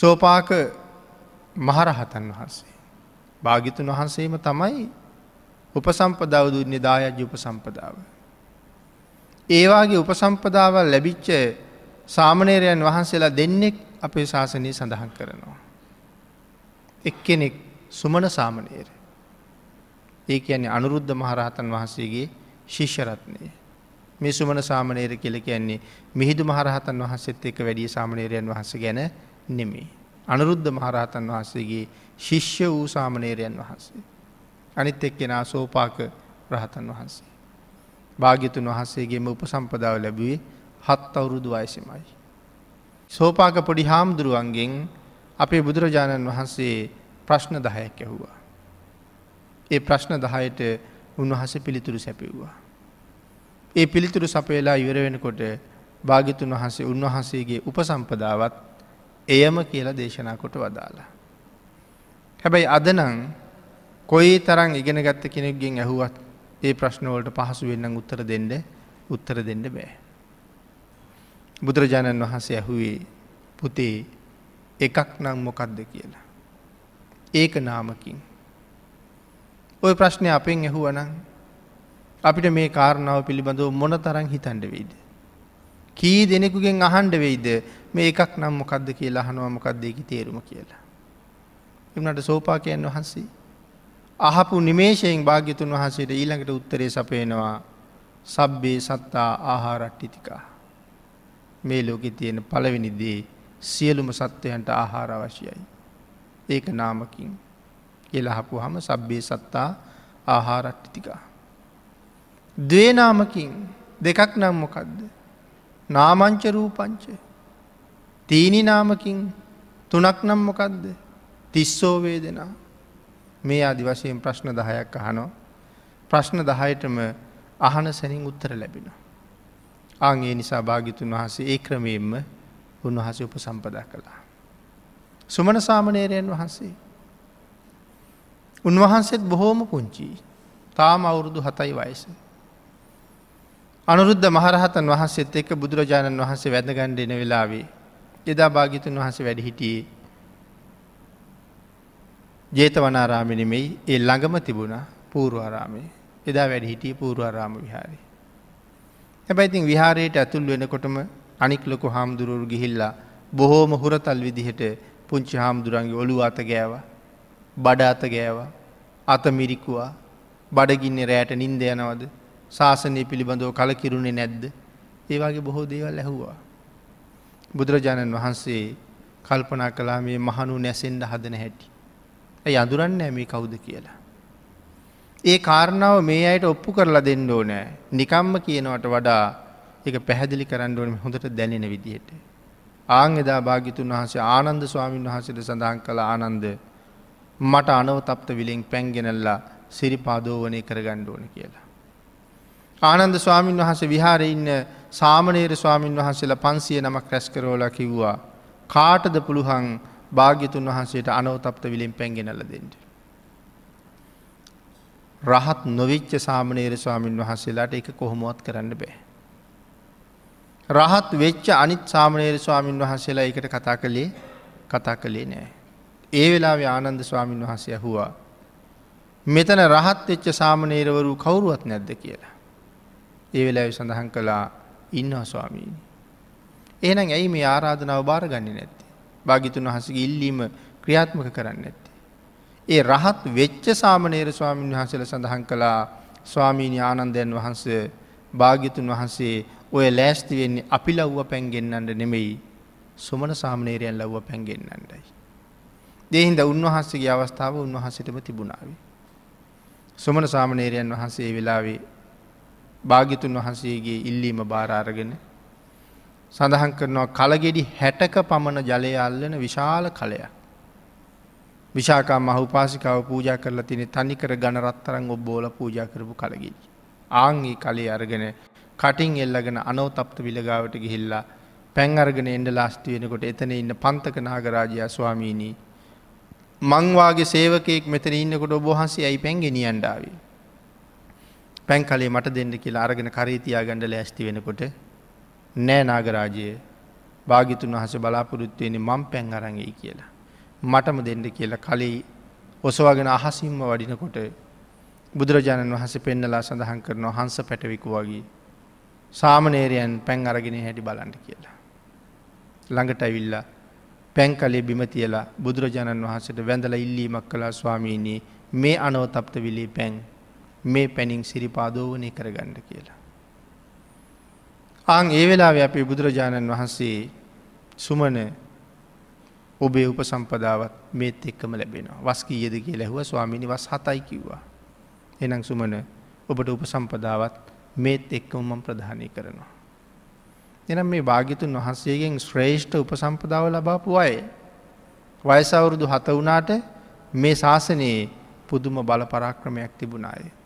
සෝපාක මහරහතන් වහන්සේ. භාගිතුන් වහන්සේම තමයි උපසම්පදාව දුන්නේ දායජ්‍ය උපසම්පදාව. ඒවාගේ උපසම්පදාවල් ලැබිච්ච සාමනේරයන් වහන්සේලා දෙන්නෙක් අපේ ශාසනය සඳහන් කරනවා. එක්කෙනෙක් සුමන සාමනේර. ඒ කියන්නේ අනුරුද්ධ මහරහතන් වහන්සේගේ ශිෂ්‍යරත්නය. මේ සුමන සාමනේර කෙල කියන්නේ මිහිදු මහරහතන් වහන්සේත් එක වැඩිය සාමනේරයන් වහන්ස ගැන නෙමේ. අනුරුද්ධ මහරහතන් වහන්සේගේ ශිෂ්‍ය වූ සාමනේරයන් වහන්සේ. අනිත් එක්කෙන සෝපාක රහතන් වහන්සේ. භාග්‍යතුන් වහන්සේගේම උපසම්පදාව ලැබුවේ හත් අවුරුදු වයසමයි. සෝපාක පොඩි හාමුදුරුවන්ගෙන් අපේ බුදුරජාණන් වහන්සේ ප්‍රශ්න දහයක් ඇහුවා. ඒ ප්‍රශ්න දහයට උන්වහස පිළිතුරු සැපව්වා. ඒ පිළිතුරු සපේලා ඉවර වෙනකොට භාගිතුන් වහන්සේ උන්වහන්සේගේ උපසම්පදාවත් එයම කියලා දේශනා කොට වදාලා. හැබැයි අදනං කොයි තරං ඉගෙන ගත්ත කෙනෙක්ගෙන් ඇහුවත් ඒ ප්‍රශ්නවලට පහසු වෙන්නම් උත්තර දෙන්න උත්තර දෙන්න බෑ. බුදුරජාණන් වහන්සේ ඇහුවේ පුතේ එකක් නම් මොකක්ද කියලා. ඒක නාමකින්. ඔය ප්‍රශ්නය අපෙන් ඇහුවනං අපිට මේ කාරණාව පිළිබඳව මොන තරන් හිතන්ඩ වෙයිද. කී දෙනෙකුගෙන් අහන්ඩ වෙයිද මේ එකක් නම් මොකක්ද කියලා අහනවා මොකක්දේකි තේරුම කියලා. එමනට සෝපාකයන් වහන්සේ. අහපු නිමේශයෙන් භාග්‍යතුන් වහන්සේට ඊළඟට උත්තරේ සපයනවා සබ්බේ සත්තා ආහාරට්ටිතිකා. මේ ලෝකෙ තියෙන පළවෙනිදේ සියලුම සත්වයන්ට ආහාර අවශ්‍යයි. ඒක නාමකින් එලහපු හම සබ්බේ සත්තා ආහාරට්ටිතිකා. දවේනාමකින් දෙකක් නම් මොකක්ද. නාමංච රූපංච. තීනි නාමකින් තුනක් නම් මොකක්ද. තිස්සෝ වේදනා මේ අදි වශයෙන් ප්‍රශ්න දහයක් අහනෝ. ප්‍රශ්න දහයටම අහන සැනින් උත්තර ලැබෙන. ආගේ නිසා භාගිතුන් වහසේ ඒ ක්‍රමයෙන්ම උන්වහස උප සම්පදා කළා. සුමන සාමනේරයන් වහන්සේ. උන්වහන්සේත් බොහෝම පුංචි තාම අවුරුදු හතයි වයස. අනුරුද්ධ මහරහතන් වහන්සේත් එක්ක බුදුරජාණන් වහන්සේ වැදගණ්ඩ එන වෙලාවේ එදා භාගිතුන් වහස වැඩ හිටියේ. ජේතවනාරාමිනෙමෙයි ඒ ළඟම තිබුණ පූරුවරාමේ. එදා වැඩ හිටිය පූරුවරාම විහාරි. හැබැයිතින් විහාරයට ඇතුල් වෙනකොටම අනික් ලොකු හාමුදුරුවරු ගිහිල්ලා බොහෝම හුරතල් විදිහට පුංචි හාමුදුරන්ගේ ඔළු අත ගෑව බඩ අත ගෑව අත මිරිකුවා බඩගින්න රෑට නින්ද යනවද? ශාසනය පිළිබඳව කලකිරුණේ නැද්ද ඒවාගේ බොහෝ දේවල් ඇහුවා. බුදුරජාණන් වහන්සේ කල්පනා කලා මේ මහනු නැසෙන්ඩ හදන හැටි. ඇ අඳුරන්න ඇමේ කවුද කියලා. ඒ කාරණාව මේ අයට ඔප්පු කරලා දෙන්න ඕනෑ නිකම්ම කියනවට වඩා එක පැහැදිලි කරන්න ඕන හොඳට දැනෙන විදිහට. ආං එදා භාගිතුන් වහන්සේ ආනන්ද ස්වාමීන් වහසට සඳහන් කළ ආනන්ද මට අනවතප්ත විලෙන් පැන්ගෙනල්ලා සිරිපාදෝවනය කරගණ්ඩ ඕන කියලා. ආනන්ද ස්වාමීන් වහස විහාර ඉන්න සාමනේර ස්වාමීන් වහන්සේලා පන්සිය නමක් රැස්කරෝල කිව්වා. කාටද පුළුහන් භාග්‍යතුන් වහන්සේට අනවතප්ත විලින් පැන්ගෙනල දෙෙන්ට. රහත් නොවිච්ච සාමනේර ස්වාමීන් වහන්සේලාට එක කොහොමුවත් කරන්න බෑ. රහත් වෙච්ච අනිත් සාමනේර ස්වාමීන් වහන්සේලා එකට කතා කළේ කතා කළේ නෑ. ඒ වෙලා ආනන්ද ස්වාමීන් වහන්සේ ඇහුවා. මෙතන රහත් වෙච්ච සාමනේරවරු කවුරුවත් නැද්ද කියලා. ඒ වෙලාව සඳහන් කළා ඉන්නවා ස්වාමීණි. එහෙනම් ඇයි මේ ආරාධනාව භාරගන්නේ නැත්තේ. භාගිතුන් වහසගේ ඉල්ලීම ක්‍රියාත්මක කරන්න ඇත්තේ. ඒ රහත් වෙච්ච සාමනේර ස්වාමීන් වහන්සේල සඳහන් කළා ස්වාමීණි ආනන්දයන් වහන්සේ භාගිතුන් වහන්සේ ඔය ලෑස්ති වෙන්නේ අපි ලව්ව පැන්ගෙන්න්නට නෙමෙයි සුමන සාමනේරයන් ලව්ව පැන්ගෙන්න්නටයි. දෙහින්ද උන්වහන්සේගේ අවස්ථාව උන්වහසටම තිබුණාව. සුමන සාමනේරයන් වහන්සේ වෙලාවේ භාගිතුන් වහන්සේගේ ඉල්ලීම භාරාරගෙන සඳහන් කරනවා කලගෙඩි හැටක පමණ ජලය අල්ලන විශාල කලයක්. විශාකා මහුපාසිකාව පූජා කරලා තින තනිකර ගණරත්තරන් ඔබ්බෝල පූජා කරපු කලගෙඩි. ආංගේ කලේ අරගෙන කටින් එල්ලගෙන අනෝතප්ත විලගාවට ගිහිල්ලා පැන් අර්ගෙන එන්ඩ ලාස්ති වෙනකොට එතන ඉන්න පන්තක නාගරාජයා ස්වාමීණී. මංවාගේ සේවකයෙක් මෙතන ඉන්නකොට ඔබහන්සේ ඇයි පැන්ගෙනියන්ඩාවේ. පැන් කලේ මට දෙන්න කියලා අරගෙන කරේතියා ගණඩ ලෑස්ති වෙනකොට නෑ නාගරාජය භාගිතුන් වහස බලාපොරොත්තුවෙන මං පැන් අරඟයි කියලා. මටම දෙන්න කියලා කලේ ඔසවාගෙන අහසිම්ම වඩිනකොට බුදුරජාණන් වහස පෙන්නලා සඳහන් කරනවා හංස පැටවිකු වගේ. සාමනේරයන් පැන් අරගෙන හැටි බලන්ට කියලා. ළඟට ඇවිල්ලා පැන් කලේ බිම තියලා බුදුරජාණන් වහසට වැඳල ඉල්ලීමක් කලා ස්වාමීනී මේ අනෝතප්ත විලි පැන් මේ පැනිින් සිරිපාදෝවනය කරගණ්ඩ කියලා. ආං ඒ වෙලා අපේ බුදුරජාණන් වහන්සේ සුමන ඔබේ උපසම්පදාවත් මේත් එක්කම ලැබෙනවා වස්කීයද කිය ලැහුව ස්වාමිනි වස් හතයි කිව්වා. එනං සුමන ඔබට උපසම්පදාවත් මේත් එක්කම මම ප්‍රධානය කරනවා. එනම් මේ භාගිතුන් වහන්සේගෙන් ශ්‍රේෂ්ඨ උපසම්පදාව ලබාපු අය. වයසවුරුදු හත වනාට මේ ශාසනයේ පුදුම බල පරාක්‍රමයක් තිබුණායේ.